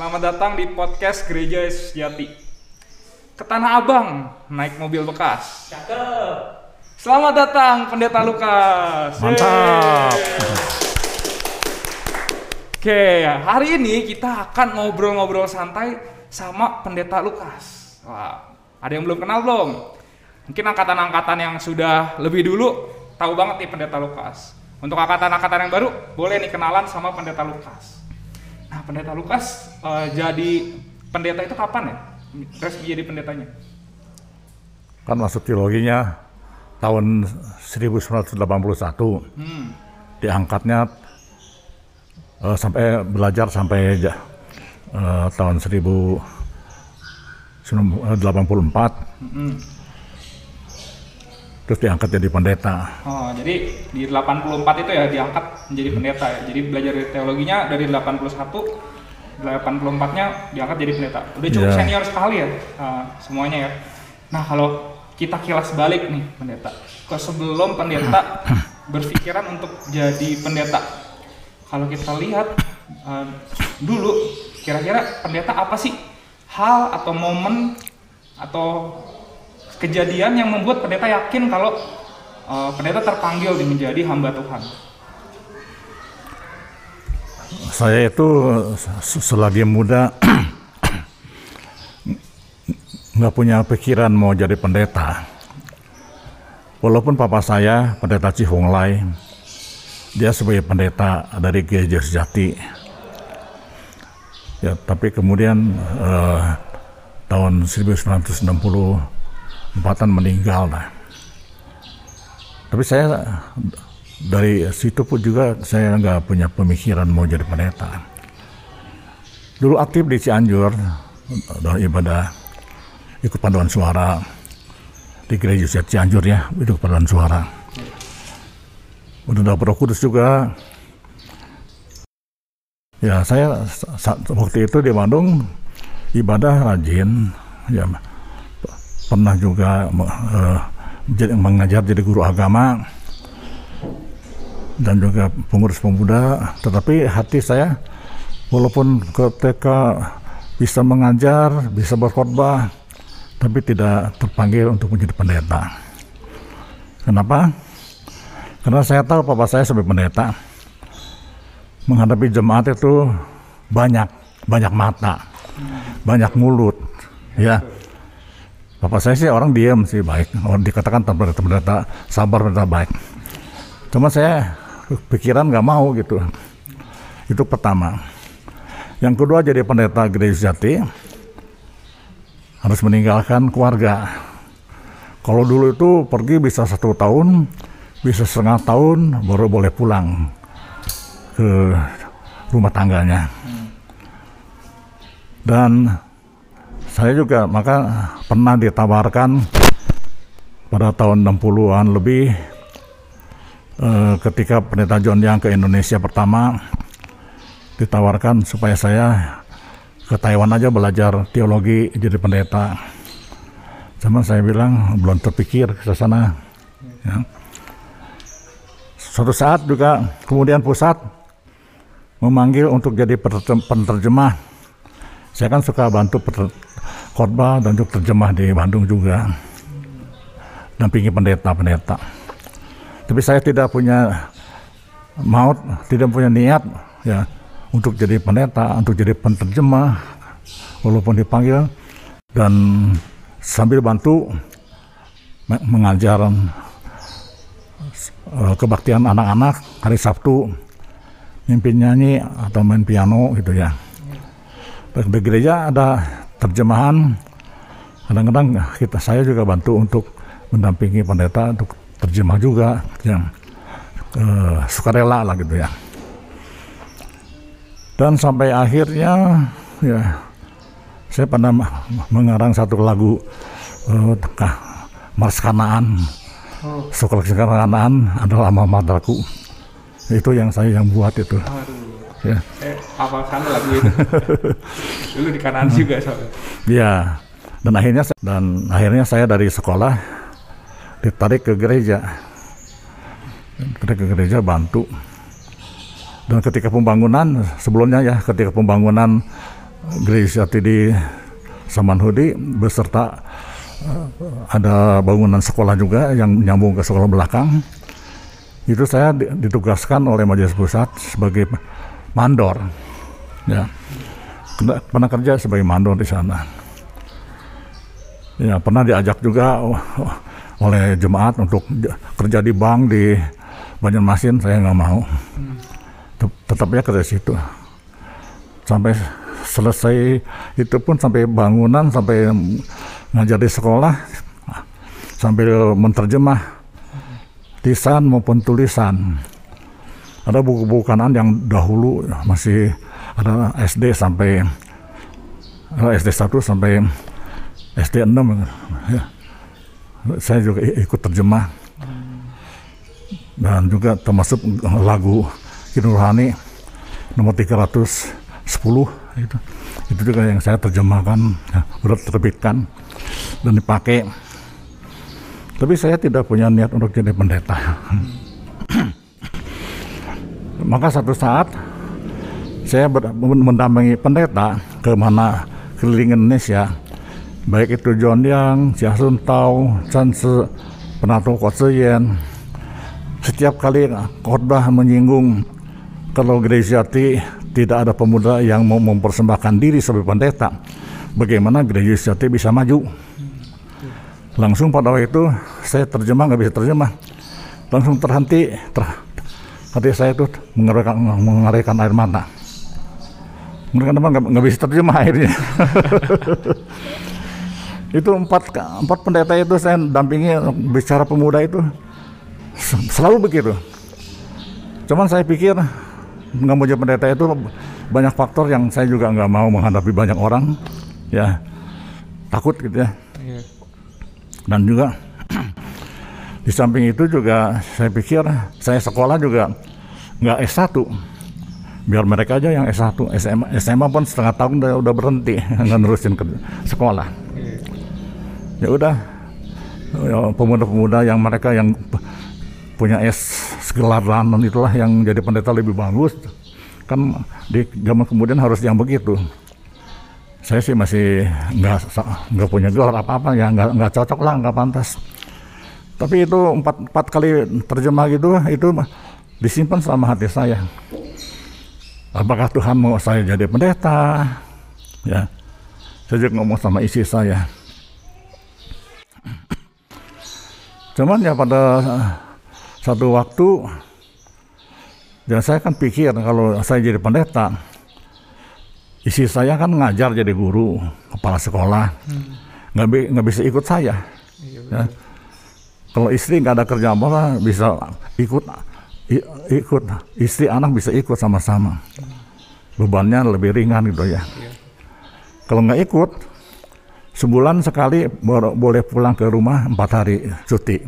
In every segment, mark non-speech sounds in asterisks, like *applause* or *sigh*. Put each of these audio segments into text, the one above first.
Selamat datang di podcast Gereja Yesus Jati. Ke Tanah Abang, naik mobil bekas. Cakep. Selamat datang Pendeta Lukas. Mantap. Yeay. Oke, hari ini kita akan ngobrol-ngobrol santai sama Pendeta Lukas. Wah, ada yang belum kenal belum? Mungkin angkatan-angkatan yang sudah lebih dulu tahu banget nih Pendeta Lukas. Untuk angkatan-angkatan yang baru, boleh nih kenalan sama Pendeta Lukas. Nah, Pendeta Lukas eh, jadi pendeta itu kapan ya? Resmi jadi pendetanya? kan masuk teologinya tahun 1981 Hmm. diangkatnya eh, sampai belajar sampai eh, tahun 1984 Mm-mm. Terus diangkat jadi pendeta Oh, jadi di 84 itu ya diangkat menjadi pendeta ya. Jadi belajar teologinya dari 81 84-nya diangkat jadi pendeta. Udah cukup Iya. senior sekali ya uh, semuanya ya. Nah, kalau kita kilas balik nih pendeta. Ke sebelum pendeta *coughs* berpikiran untuk jadi pendeta. Kalau kita lihat uh, dulu kira-kira pendeta apa sih hal atau momen atau kejadian yang membuat pendeta yakin kalau uh, pendeta terpanggil di menjadi hamba Tuhan. saya itu se- selagi muda *clears throat* nggak punya pikiran mau jadi pendeta walaupun papa saya pendeta Cihonglai dia sebagai pendeta dari gereja sejati ya tapi kemudian eh, tahun 1964an meninggal lah tapi saya dari situ pun juga saya nggak punya pemikiran mau jadi pendeta. Dulu aktif di Cianjur dalam ibadah ikut paduan suara di gereja Cianjur ya ikut paduan suara. Dapat Roh Kudus juga. Ya saya sa- sa- waktu itu di Bandung ibadah rajin ya pernah juga jadi mengajar jadi guru agama dan juga pengurus pemuda, tetapi hati saya walaupun ketika bisa mengajar, bisa berkhotbah, tapi tidak terpanggil untuk menjadi pendeta. Kenapa? Karena saya tahu papa saya sebagai pendeta menghadapi jemaat itu banyak, banyak mata, banyak mulut, ya. Papa saya sih orang diam sih baik, orang dikatakan pendeta pendeta sabar pendeta baik. Cuma saya pikiran nggak mau gitu. Itu pertama. Yang kedua jadi pendeta gereja sejati harus meninggalkan keluarga. Kalau dulu itu pergi bisa satu tahun, bisa setengah tahun baru boleh pulang ke rumah tangganya. Dan saya juga maka pernah ditawarkan pada tahun 60-an lebih eh, ketika pendeta John yang ke Indonesia pertama ditawarkan supaya saya ke Taiwan aja belajar teologi jadi pendeta. Cuman saya bilang belum terpikir ke sana. Ya. Suatu saat juga kemudian pusat memanggil untuk jadi penerjem- penerjemah. Saya kan suka bantu khotbah dan juga terjemah di Bandung juga. Dampingi pendeta-pendeta tapi saya tidak punya maut, tidak punya niat ya untuk jadi pendeta, untuk jadi penerjemah walaupun dipanggil dan sambil bantu me- mengajar eh, kebaktian anak-anak hari Sabtu mimpin nyanyi atau main piano gitu ya. Di gereja ada terjemahan. Kadang-kadang kita saya juga bantu untuk mendampingi pendeta untuk terjemah juga yang eh, sukarela lah gitu ya. Dan sampai akhirnya ya saya pernah mengarang satu lagu eh, Mars Kanaan. Oh, Sekolah Kanaan adalah materku itu yang saya yang buat itu. Aduh. Ya Eh, hafal sana lagu itu. *laughs* Dulu di kanan juga soalnya. Ya, dan akhirnya dan akhirnya saya dari sekolah ditarik ke gereja, ditarik ke gereja bantu. Dan ketika pembangunan sebelumnya ya, ketika pembangunan gereja di Samanhudi beserta eh, ada bangunan sekolah juga yang nyambung ke sekolah belakang. Itu saya ditugaskan oleh Majelis Pusat sebagai mandor. Ya. Pernah kerja sebagai mandor di sana. Ya, pernah diajak juga oleh jemaat untuk kerja di bank di Banjarmasin, saya nggak mau. Tetapnya kerja situ. Sampai selesai itu pun sampai bangunan, sampai ngajar di sekolah, sambil menterjemah lisan maupun tulisan. Ada buku-buku kanan yang dahulu masih ada SD sampai SD 1 sampai SD 6 ya. saya juga ikut terjemah. Dan juga termasuk lagu Kinurhani nomor 310 itu. Itu juga yang saya terjemahkan ya, terbitkan dan dipakai. Tapi saya tidak punya niat untuk jadi pendeta maka satu saat saya mendampingi pendeta ke mana keliling Indonesia. Baik itu John Yang, Jia Sun Tao, Chan Se, Penato Kotsiyen setiap kali khotbah menyinggung kalau gereja Jati tidak ada pemuda yang mau mempersembahkan diri sebagai pendeta bagaimana gereja Jati bisa maju? Langsung pada waktu itu saya terjemah nggak bisa terjemah. Langsung terhenti ter, hati saya itu mengeluarkan, mengeluarkan air mata. Mereka teman nggak bisa terjemah akhirnya *laughs* itu empat empat pendeta itu saya dampingi bicara pemuda itu selalu begitu. Cuman saya pikir nggak mau jadi pendeta itu banyak faktor yang saya juga nggak mau menghadapi banyak orang ya. Takut gitu ya. Iya. dan juga di samping itu juga saya pikir saya sekolah juga nggak S1 biar mereka aja yang S1 SMA SMA pun setengah tahun udah, udah berhenti *laughs* nggak nerusin ke sekolah. Ya udah ya, pemuda-pemuda yang mereka yang punya S segelar dan itulah yang jadi pendeta lebih bagus. Kan di zaman kemudian harus yang begitu. Saya sih masih nggak nggak punya gelar apa apa ya nggak cocok lah nggak pantas tapi itu empat empat kali terjemah gitu itu disimpan selama hati saya. Apakah Tuhan mau saya jadi pendeta? Ya. Saya juga ngomong sama isi saya. Cuman ya pada satu waktu ya saya kan pikir kalau saya jadi pendeta isi saya kan ngajar jadi guru kepala sekolah. Nggak hmm. nggak bisa ikut saya. Iya, ya. Kalau istri nggak ada kerja apa bisa ikut ikut. Istri anak bisa ikut sama-sama. Bebannya lebih ringan gitu ya. Kalau nggak ikut sebulan sekali boleh pulang ke rumah empat hari cuti.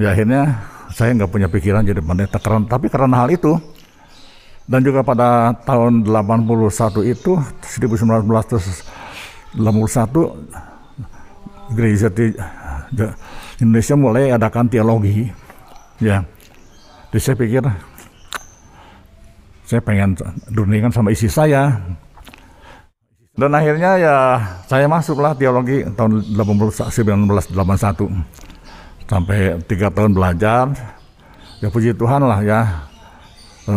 Ya akhirnya saya nggak punya pikiran jadi pendeta. Karena tapi karena hal itu dan juga pada tahun 81 itu 1981 gereja di Indonesia mulai adakan teologi ya jadi saya pikir saya pengen durningan sama isi saya. Dan akhirnya ya saya masuklah teologi tahun 1981 sampai tiga tahun belajar. Ya puji Tuhan lah ya. E,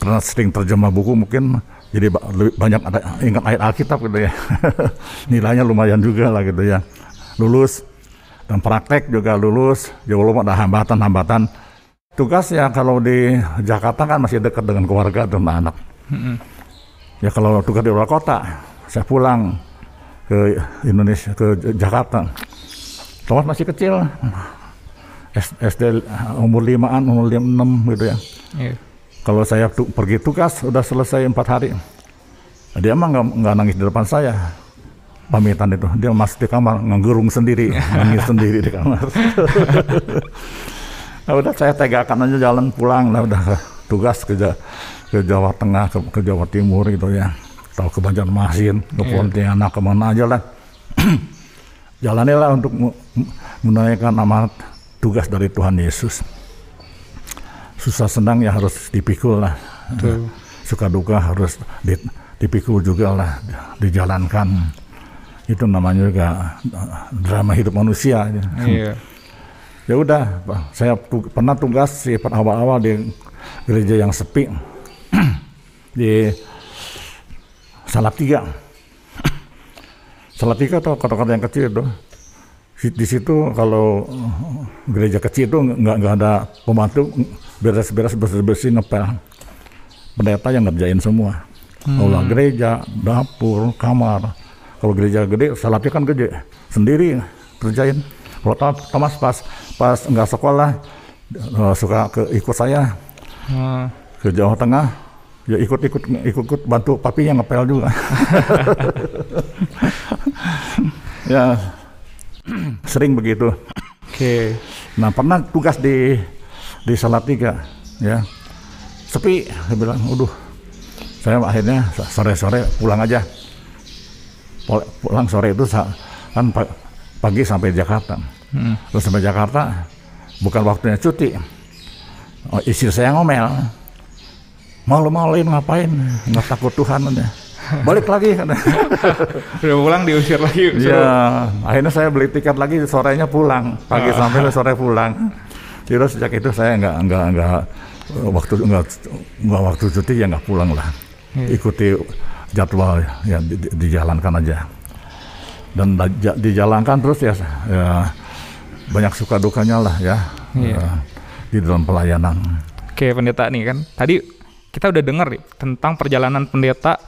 karena sering terjemah buku mungkin jadi lebih banyak ada ingat ayat Alkitab gitu ya. *laughs* Nilainya lumayan juga lah gitu ya. Lulus dan praktek juga lulus. Ya walaupun ada hambatan-hambatan Tugas ya kalau di Jakarta kan masih dekat dengan keluarga dan anak. Ya kalau tugas di luar kota, saya pulang ke Indonesia ke Jakarta. Thomas masih kecil, SD umur limaan, umur lima enam gitu ya. Yeah. Kalau saya tu, pergi tugas udah selesai empat hari, dia emang nggak nangis di depan saya pamitan itu. Dia masuk di kamar nggerung sendiri *laughs* nangis sendiri di kamar. *laughs* Nah, udah saya tegakan aja jalan pulang. Lah udah tugas ke, ke Jawa Tengah ke, ke Jawa Timur gitu ya. Atau ke Banjarmasin ke yeah. Pontianak ke mana aja lah. *clears throat* Jalanilah untuk menunaikan amanat tugas dari Tuhan Yesus. Susah senang ya harus dipikul lah. Tuh. suka duka harus dipikul juga lah dijalankan itu namanya juga eh, drama hidup manusia. Iya. *laughs* ya udah saya tu- pernah tugas di awal-awal di gereja yang sepi. *clears throat* Di Salatiga. *clears throat* Salatiga atau kota-kota yang kecil itu. Di- situ kalau eh, gereja kecil itu nggak nggak ada pembantu beres-beres bersih-bersih ngepel. Pendeta yang ngerjain semua. Aula gereja dapur kamar kalau gereja gede Salatiga kan gede. Sendiri kerjain. Kalau Thom- Thomas pas pas nggak sekolah eh, suka ke ikut saya. Hmm. ke Jawa Tengah ya ikut-ikut ikut-ikut bantu papinya ngepel juga. *laughs* Ya. Sering begitu. Oke. nah pernah tugas di di Salatiga ya. Sepi saya bilang udah saya akhirnya sore-sore pulang aja pulang sore itu kan pa- pagi sampai Jakarta. Hmm. terus sampai Jakarta bukan waktunya cuti. Oh, istri saya ngomel. Malu-maluin ngapain? Nggak takut Tuhan aja. *laughs* Balik lagi *laughs* Udah pulang diusir lagi. suruh- ya akhirnya saya beli tiket lagi sorenya pulang. Pagi sampai sore pulang. Terus sejak itu saya nggak nggak nggak waktu nggak nggak waktu cuti ya nggak pulang lah. Ikuti jadwal ya di- di- dijalankan aja dan da- ja- dijalankan terus ya, ya banyak suka dukanya lah ya Iya. eh, di dalam pelayanan Oke pendeta nih kan tadi kita udah dengar nih tentang perjalanan pendeta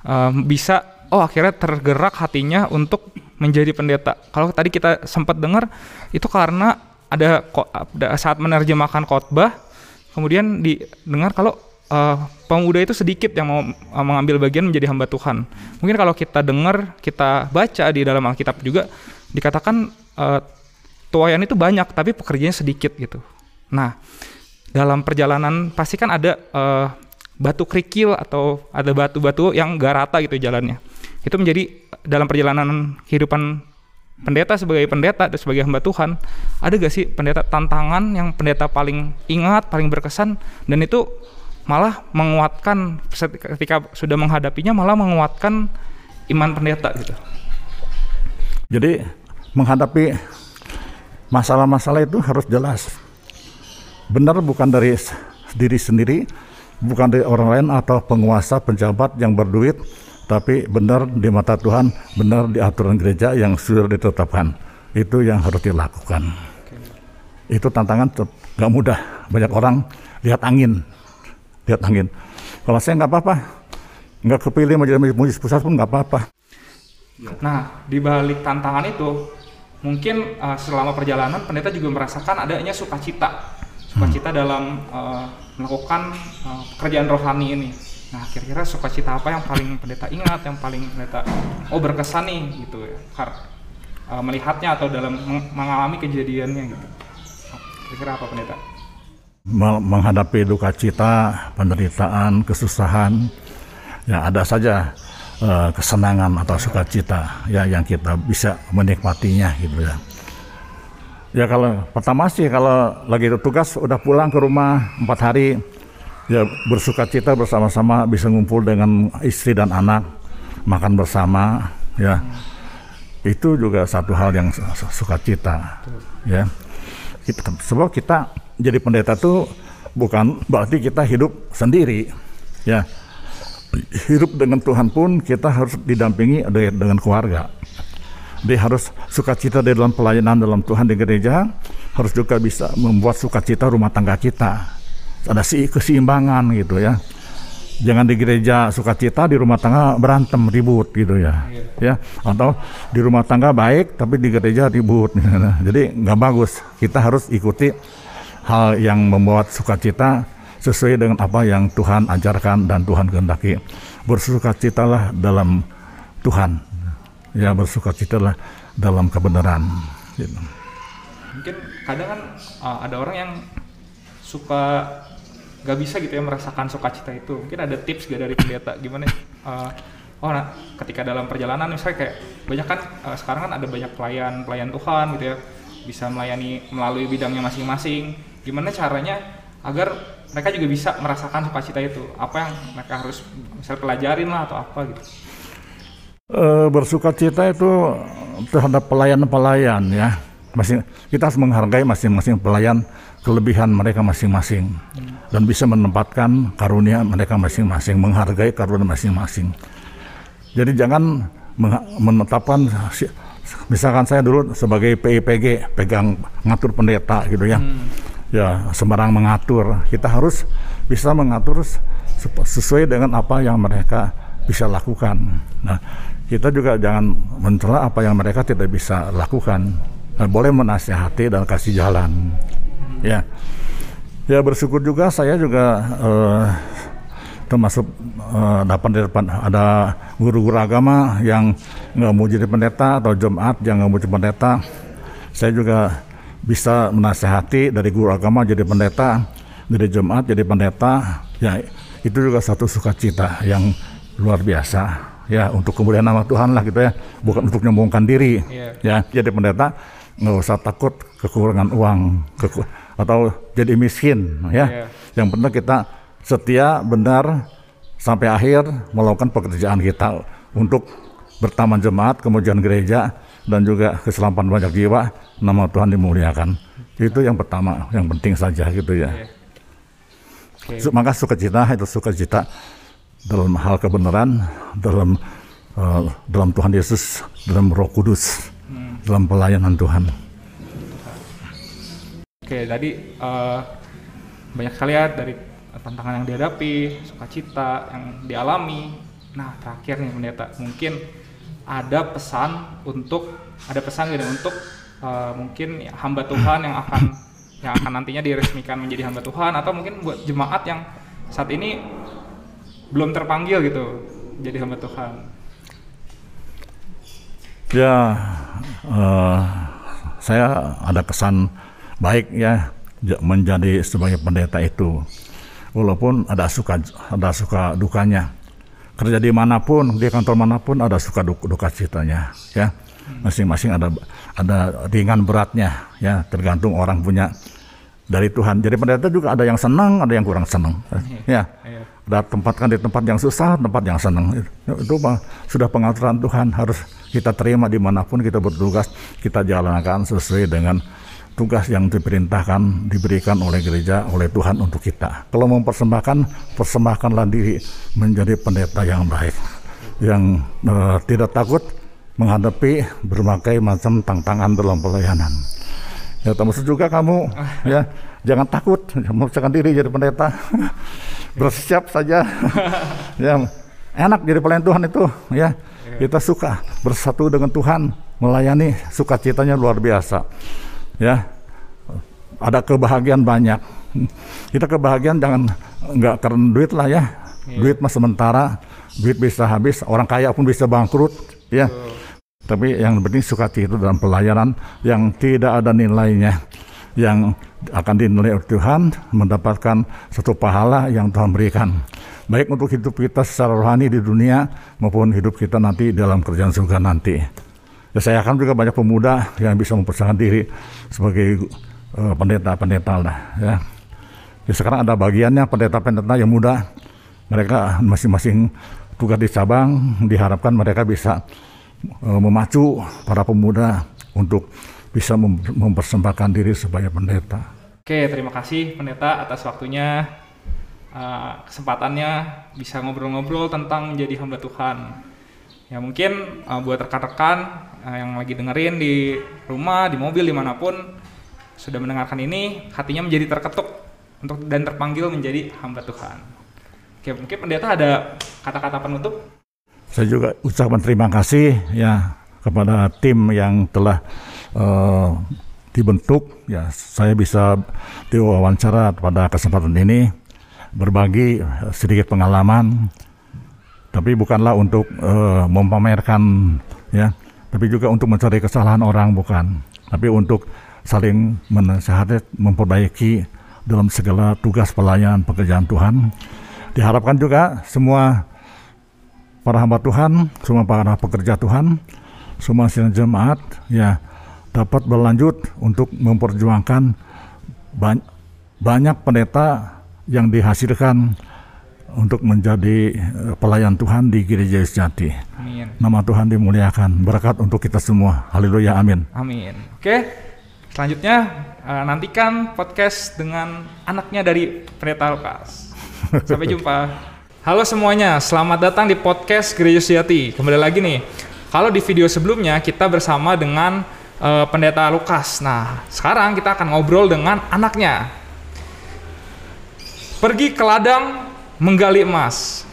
em, bisa oh akhirnya tergerak hatinya untuk menjadi pendeta. Kalau tadi kita sempat dengar itu karena ada saat menerjemahkan khotbah kemudian didengar kalau eh, pemuda itu sedikit yang mau eh, mengambil bagian menjadi hamba Tuhan. Mungkin kalau kita dengar kita baca di dalam Alkitab juga dikatakan eh, tuayan itu banyak tapi pekerjaannya sedikit gitu. Nah, dalam perjalanan pasti kan ada eh, batu kerikil atau ada batu-batu yang gak rata gitu jalannya. Itu menjadi dalam perjalanan kehidupan pendeta sebagai pendeta dan sebagai hamba Tuhan, ada gak sih pendeta tantangan yang pendeta paling ingat, paling berkesan dan itu malah menguatkan ketika sudah menghadapinya malah menguatkan iman pendeta gitu. Jadi menghadapi masalah-masalah itu harus jelas. Benar bukan dari diri sendiri, bukan dari orang lain atau penguasa, penjabat yang berduit, tapi benar di mata Tuhan, benar di aturan gereja yang sudah ditetapkan. Itu yang harus dilakukan. Itu tantangan nggak mudah. Banyak orang lihat angin, lihat angin. Kalau saya nggak apa-apa, nggak kepilih menjadi majelis pusat pun nggak apa-apa. Nah, di balik tantangan itu, mungkin uh, selama perjalanan pendeta juga merasakan adanya sukacita, sukacita dalam uh, melakukan uh, pekerjaan rohani ini. Nah, kira-kira sukacita apa yang paling pendeta ingat, yang paling pendeta oh berkesan nih gitu ya, uh, melihatnya atau dalam meng- mengalami kejadiannya gitu. Kira-kira apa pendeta? Me- menghadapi duka cita, penderitaan, kesusahan, ya ada saja eh, kesenangan atau sukacita ya yang kita bisa menikmatinya gitu ya. Ya kalau pertama sih kalau lagi tugas udah pulang ke rumah empat hari ya bersuka cita bersama-sama bisa ngumpul dengan istri dan anak makan bersama ya itu juga satu hal yang su- su- sukacita ya kita, sebab kita jadi pendeta tuh bukan berarti kita hidup sendiri ya. Hidup dengan Tuhan pun kita harus didampingi de- dengan keluarga. Dia harus sukacita di dalam pelayanan dalam Tuhan di gereja harus juga bisa membuat sukacita rumah tangga kita. Ada si keseimbangan gitu ya jangan di gereja sukacita di rumah tangga berantem ribut gitu ya. Ya atau di rumah tangga baik tapi di gereja ribut. *laughs* Jadi nggak bagus. Kita harus ikuti hal yang membuat sukacita sesuai dengan apa yang Tuhan ajarkan dan Tuhan kehendaki. Bersukacitalah dalam Tuhan. Ya bersukacitalah dalam kebenaran. Gitu. mungkin kadang kan uh, ada orang yang suka nggak bisa gitu ya merasakan sukacita itu. Mungkin ada tips gak dari pendeta? Gimana uh, oh nah ketika dalam perjalanan misalnya kayak banyak kan uh, sekarang kan ada banyak pelayan pelayan Tuhan gitu ya. Bisa melayani melalui bidangnya masing-masing. Gimana caranya agar mereka juga bisa merasakan sukacita itu? Apa yang mereka harus misalnya pelajarin lah atau apa gitu? Eh, bersuka cita itu terhadap pelayan-pelayan ya. Masing kita harus menghargai masing-masing pelayan kelebihan mereka masing-masing dan bisa menempatkan karunia mereka masing-masing, menghargai karunia masing-masing. Jadi jangan menetapkan misalkan saya dulu sebagai PIPG pegang ngatur pendeta gitu ya. Ya, sembarang mengatur. Kita harus bisa mengatur sesu- sesuai dengan apa yang mereka bisa lakukan. Nah, kita juga jangan mencela apa yang mereka tidak bisa lakukan. Nah, boleh menasihati dan kasih jalan. Ya. Ya bersyukur juga saya juga eh, termasuk eh, dapat di depan ada guru-guru agama yang nggak mau jadi pendeta atau jemaat yang nggak mau jadi pendeta. Saya juga bisa menasehati dari guru agama jadi pendeta, dari jemaat jadi pendeta. Ya itu juga satu sukacita yang luar biasa. Ya untuk kemudian nama Tuhan lah gitu ya, bukan untuk menyombongkan diri. Iya. Ya jadi pendeta nggak usah takut kekurangan uang keku- atau jadi miskin ya. Iya. Yang penting kita setia, benar sampai akhir melakukan pekerjaan kita untuk bertaman jemaat, kemudian gereja dan juga keselamatan banyak jiwa, nama Tuhan dimuliakan. Itu yang pertama, yang penting saja gitu ya. Iya. Oke. Su- Maka sukacita itu sukacita dalam hal kebenaran, dalam eh, dalam Tuhan Yesus, dalam Roh Kudus, dalam pelayanan Tuhan. Oke, tadi eh, banyak sekali ya dari tantangan yang dihadapi, sukacita yang dialami. Nah, terakhir nih pendeta, mungkin ada pesan untuk ada pesan gitu untuk eh, mungkin hamba Tuhan yang akan yang akan nantinya diresmikan menjadi hamba Tuhan atau mungkin buat jemaat yang saat ini belum terpanggil gitu jadi hamba Tuhan. Ya, eh, saya ada kesan baik ya menjadi sebagai pendeta itu, walaupun ada suka ada suka dukanya. Kerja di mana pun, di kantor mana pun ada suka duka, duka citanya, ya. Masing-masing ada ada ringan beratnya, ya. Tergantung orang punya dari Tuhan. Jadi pendeta juga ada yang senang, ada yang kurang senang, ya Iya. ada tempatkan di tempat yang susah, tempat yang senang. Itu, itu sudah pengaturan Tuhan harus kita terima di mana pun kita bertugas, kita jalankan sesuai dengan tugas yang diperintahkan, diberikan oleh gereja, oleh Tuhan untuk kita. Kalau mempersembahkan, persembahkanlah diri menjadi pendeta yang baik, yang eh, tidak takut menghadapi berbagai macam tantangan dalam pelayanan. Ya termasuk juga kamu *laughs* ya jangan takut memaksakan diri jadi pendeta *laughs* bersiap saja *laughs* ya enak jadi pelayan Tuhan itu ya kita suka bersatu dengan Tuhan melayani sukacitanya luar biasa. Ya ada kebahagiaan banyak. *laughs* Kita kebahagiaan jangan nggak karena duit lah ya. Duit mah sementara duit bisa habis orang kaya pun bisa bangkrut ya. Tapi yang penting sukacita dalam pelayanan yang tidak ada nilainya yang akan dinilai oleh Tuhan mendapatkan satu pahala yang Tuhan berikan baik untuk hidup kita secara rohani di dunia maupun hidup kita nanti dalam kerjaan surga nanti ya, saya akan juga banyak pemuda yang bisa mempersiapkan diri sebagai eh, pendeta-pendeta lah ya. ya sekarang ada bagiannya pendeta-pendeta yang muda mereka masing-masing tugas di cabang diharapkan mereka bisa eh, memacu para pemuda untuk bisa mem- mempersembahkan diri sebagai pendeta. Oke, terima kasih pendeta atas waktunya, eh, kesempatannya bisa ngobrol-ngobrol tentang menjadi hamba Tuhan. Ya mungkin eh, buat rekan-rekan eh, yang lagi dengerin di rumah, di mobil, di mana pun sudah mendengarkan ini, hatinya menjadi terketuk untuk dan terpanggil menjadi hamba Tuhan. Oke, mungkin pendeta ada kata-kata penutup. Saya juga ucapkan terima kasih ya kepada tim yang telah eh, dibentuk. Ya, saya bisa diwawancara pada kesempatan ini berbagi eh, sedikit pengalaman, tapi bukanlah untuk eh, memamerkan ya, tapi juga untuk mencari kesalahan orang bukan, tapi untuk saling menasihati, memperbaiki dalam segala tugas pelayanan pekerjaan Tuhan. Diharapkan juga semua para hamba Tuhan, semua para pekerja Tuhan, semua sidang jemaat ya dapat berlanjut untuk memperjuangkan ban- banyak pendeta yang dihasilkan untuk menjadi eh, pelayan Tuhan di gereja sejati. Amin. Nama Tuhan dimuliakan. Berkat untuk kita semua. Haleluya. Amin. Amin. Oke, selanjutnya eh, nantikan podcast dengan anaknya dari Pendeta Lukas. Sampai jumpa. Halo semuanya, selamat datang di podcast Gereja Sejati. Kembali lagi nih, kalau di video sebelumnya kita bersama dengan eh, Pendeta Lukas. Nah, sekarang kita akan ngobrol dengan anaknya. Pergi ke ladang menggali emas.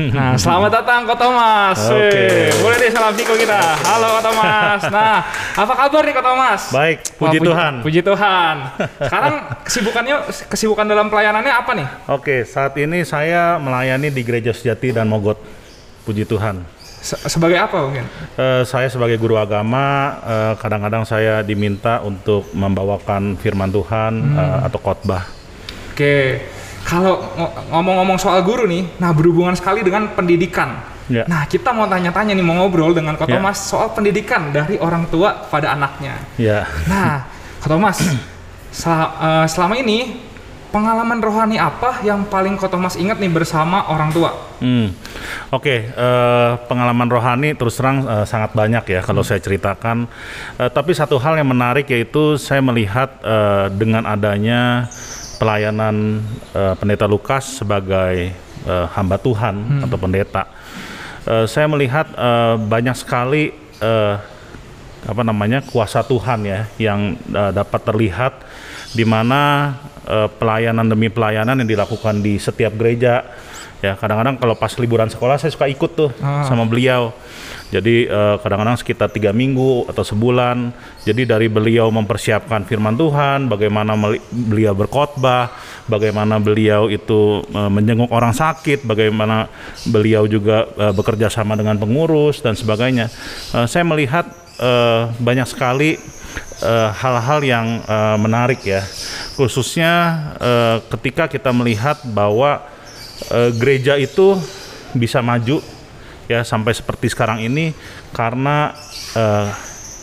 Nah, selamat datang Kak Thomas. Oke. Wih, Boleh deh salam Viko kita. Halo Kak Thomas. Nah, apa kabar nih Kak Thomas? Baik, Wah, puji Tuhan. Puji Tuhan. Sekarang kesibukannya kesibukan dalam pelayanannya apa nih? Oke, saat ini saya melayani di Gereja Sejati dan Mogot. Puji Tuhan. Se- sebagai apa mungkin? Eh, saya sebagai guru agama, eh, kadang-kadang saya diminta untuk membawakan firman Tuhan eh, atau khotbah. Oke. Kalau ngo- ngomong-ngomong soal guru nih, nah berhubungan sekali dengan pendidikan. Ya. Nah, kita mau tanya-tanya nih, mau ngobrol dengan Kak Ya. Thomas soal pendidikan dari orang tua pada anaknya. Ya, Nah, Kak Thomas, *clears throat* sel- eh, selama ini pengalaman rohani apa yang paling Kak Thomas ingat nih bersama orang tua? Hmm. Oke, eh, pengalaman rohani terus terang eh, sangat banyak ya kalau saya ceritakan. Eh, tapi satu hal yang menarik yaitu saya melihat eh, dengan adanya pelayanan eh, pendeta Lukas sebagai eh, hamba Tuhan atau pendeta, eh, saya melihat eh, banyak sekali eh, apa namanya kuasa Tuhan ya yang eh, dapat terlihat di mana eh, pelayanan demi pelayanan yang dilakukan di setiap gereja. Ya kadang-kadang kalau pas liburan sekolah saya suka ikut tuh Ah. sama beliau. Jadi eh, kadang-kadang sekitar tiga minggu atau sebulan. Jadi dari beliau mempersiapkan firman Tuhan bagaimana meli- beliau berkhotbah bagaimana beliau itu eh, menjenguk orang sakit bagaimana beliau juga eh, bekerja sama dengan pengurus dan sebagainya. Eh, saya melihat eh, banyak sekali eh, hal-hal yang eh, menarik ya. Khususnya eh, ketika kita melihat bahwa eh, gereja itu bisa maju ya sampai seperti sekarang ini karena eh,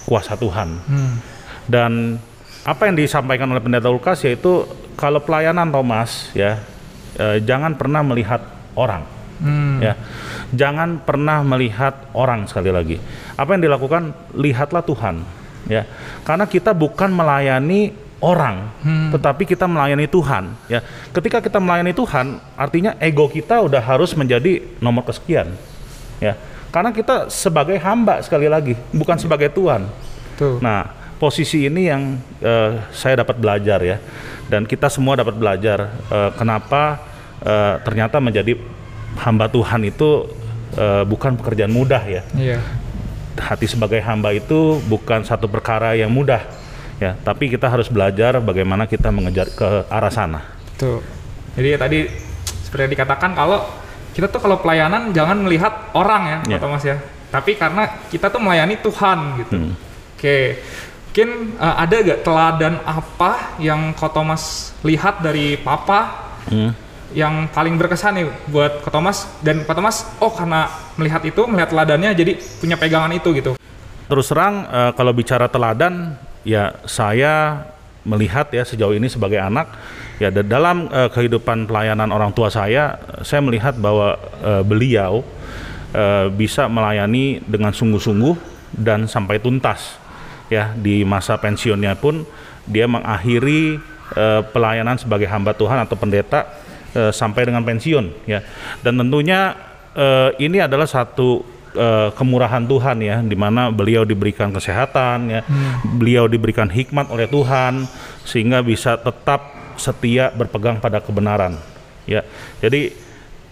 kuasa Tuhan. Dan apa yang disampaikan oleh pendeta Lukas yaitu kalau pelayanan Thomas ya eh, jangan pernah melihat orang Hmm. ya. Jangan pernah melihat orang sekali lagi. Apa yang dilakukan? Lihatlah Tuhan. Ya. Karena kita bukan melayani orang tetapi kita melayani Tuhan. Ya. Ketika kita melayani Tuhan artinya ego kita udah harus menjadi nomor kesekian. Ya. Karena kita sebagai hamba sekali lagi bukan sebagai Tuhan. Tuh. Nah, posisi ini yang eh, saya dapat belajar ya, dan kita semua dapat belajar eh, kenapa eh, ternyata menjadi hamba Tuhan itu eh, bukan pekerjaan mudah ya. Iya. Hati sebagai hamba itu bukan satu perkara yang mudah ya, tapi kita harus belajar bagaimana kita mengejar ke arah sana. Tuh. Jadi ya tadi seperti yang dikatakan kalau kita tuh kalau pelayanan jangan melihat orang ya. Pak Thomas ya. Tapi karena kita tuh melayani Tuhan gitu. Hmm. Oke. Mungkin eh, ada gak teladan apa yang Kak Thomas lihat dari Papa Hmm. Yang paling berkesan nih buat Kak Thomas dan Kak Thomas oh karena melihat itu, melihat teladannya jadi punya pegangan itu gitu. Terus terang eh, kalau bicara teladan ya saya melihat ya sejauh ini sebagai anak ya da- dalam eh, kehidupan pelayanan orang tua saya saya melihat bahwa eh, beliau eh, bisa melayani dengan sungguh-sungguh dan sampai tuntas ya di masa pensiunnya pun dia mengakhiri eh, pelayanan sebagai hamba Tuhan atau pendeta eh, sampai dengan pensiun ya. Dan tentunya eh, ini adalah satu eh, kemurahan Tuhan ya di mana beliau diberikan kesehatan ya. Beliau diberikan hikmat oleh Tuhan sehingga bisa tetap setia berpegang pada kebenaran ya. Jadi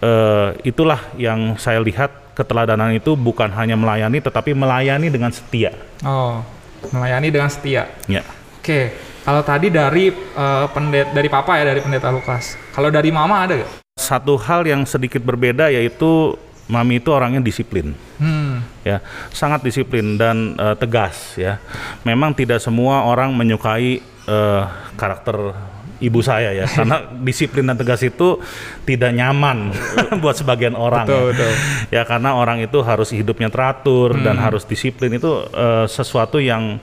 eh, itulah yang saya lihat keteladanan itu bukan hanya melayani tetapi melayani dengan setia. Oh, melayani dengan setia. ya. Oke, kalau tadi dari eh, pendet dari Papa ya dari pendeta Lukas. Kalau dari Mama ada gak? satu hal yang sedikit berbeda yaitu mami itu orangnya disiplin Hmm. ya sangat disiplin dan eh, tegas ya memang tidak semua orang menyukai eh, karakter ibu saya ya karena disiplin dan tegas itu tidak nyaman *laughs* buat sebagian orang Betul, ya. betul. ya karena orang itu harus hidupnya teratur dan harus disiplin itu eh, sesuatu yang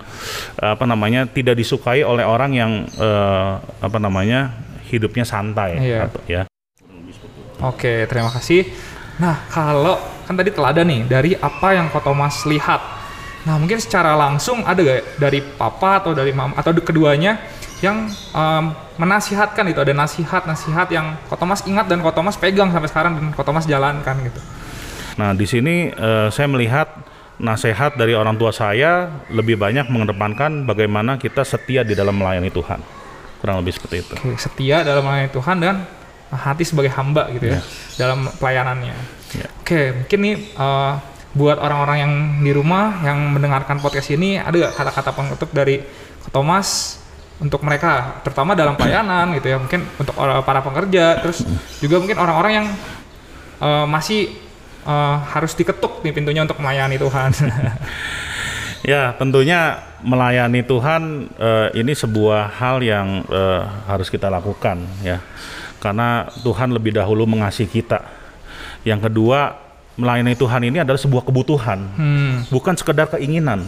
eh, apa namanya tidak disukai oleh orang yang eh, apa namanya hidupnya santai Iya. atau- ya Oke, terima kasih. Nah, kalau kan tadi teladan nih dari apa yang Ko Thomas lihat. Nah, mungkin secara langsung ada gak ya dari papa atau dari mama atau keduanya yang em, menasihatkan itu ada nasihat-nasihat yang Ko Thomas ingat dan Ko Thomas pegang sampai sekarang dan Ko Thomas jalankan gitu. Nah, di sini eh, saya melihat nasihat dari orang tua saya lebih banyak mengedepankan bagaimana kita setia di dalam melayani Tuhan. Kurang lebih seperti itu. Oke, setia dalam melayani Tuhan dan hati sebagai hamba gitu ya dalam pelayanannya. Ya. Oke, mungkin nih eh, buat orang-orang yang di rumah yang mendengarkan podcast ini ada kata-kata penutup dari Thomas untuk mereka, terutama dalam pelayanan gitu ya, mungkin untuk para pekerja, terus juga mungkin orang-orang yang eh, masih eh, harus diketuk nih pintunya untuk melayani Tuhan. *laughs* Ya, tentunya melayani Tuhan eh, ini sebuah hal yang eh, harus kita lakukan ya. Karena Tuhan lebih dahulu mengasihi kita. Yang kedua, melayani Tuhan ini adalah sebuah kebutuhan, hmm, bukan sekedar keinginan.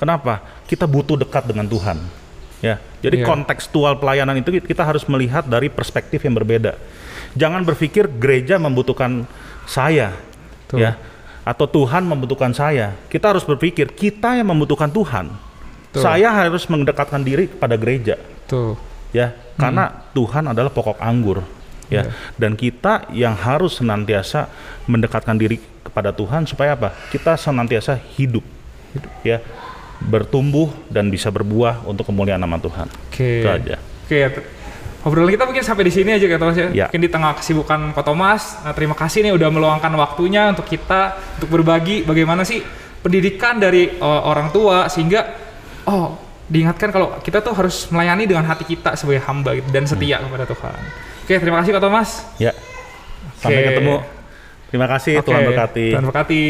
Kenapa? Kita butuh dekat dengan Tuhan. Ya. Jadi Iya. kontekstual pelayanan itu kita harus melihat dari perspektif yang berbeda. Jangan berpikir gereja membutuhkan saya. Betul. Ya. Atau Tuhan membutuhkan saya. Kita harus berpikir kita yang membutuhkan Tuhan. Betul. Saya harus mendekatkan diri kepada gereja tuh. ya karena Tuhan adalah pokok anggur ya dan kita yang harus senantiasa mendekatkan diri kepada Tuhan supaya apa kita senantiasa hidup, ya bertumbuh dan bisa berbuah untuk kemuliaan nama Tuhan Oke. itu aja Oke, t- obrolan kita mungkin sampai di sini aja ya Thomas ya. Ya. Mungkin di tengah kesibukan Ko Thomas. Nah, terima kasih nih udah meluangkan waktunya untuk kita untuk berbagi bagaimana sih pendidikan dari uh, orang tua sehingga oh diingatkan kalau kita tuh harus melayani dengan hati kita sebagai hamba gitu, dan setia kepada Tuhan. Oke, terima kasih Ko Thomas. ya sampai Oke. ketemu terima kasih Oke, Tuhan berkati Tuhan berkati.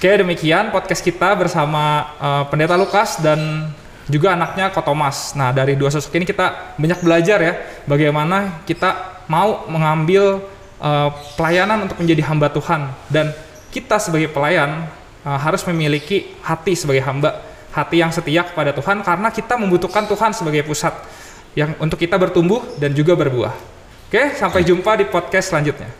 Oke, demikian podcast kita bersama uh, Pendeta Lukas dan juga anaknya Ko Thomas. Nah, dari dua sosok ini kita banyak belajar ya bagaimana kita mau mengambil uh, pelayanan untuk menjadi hamba Tuhan dan kita sebagai pelayan uh, harus memiliki hati sebagai hamba, hati yang setia kepada Tuhan karena kita membutuhkan Tuhan sebagai pusat yang untuk kita bertumbuh dan juga berbuah. Oke, sampai jumpa di podcast selanjutnya.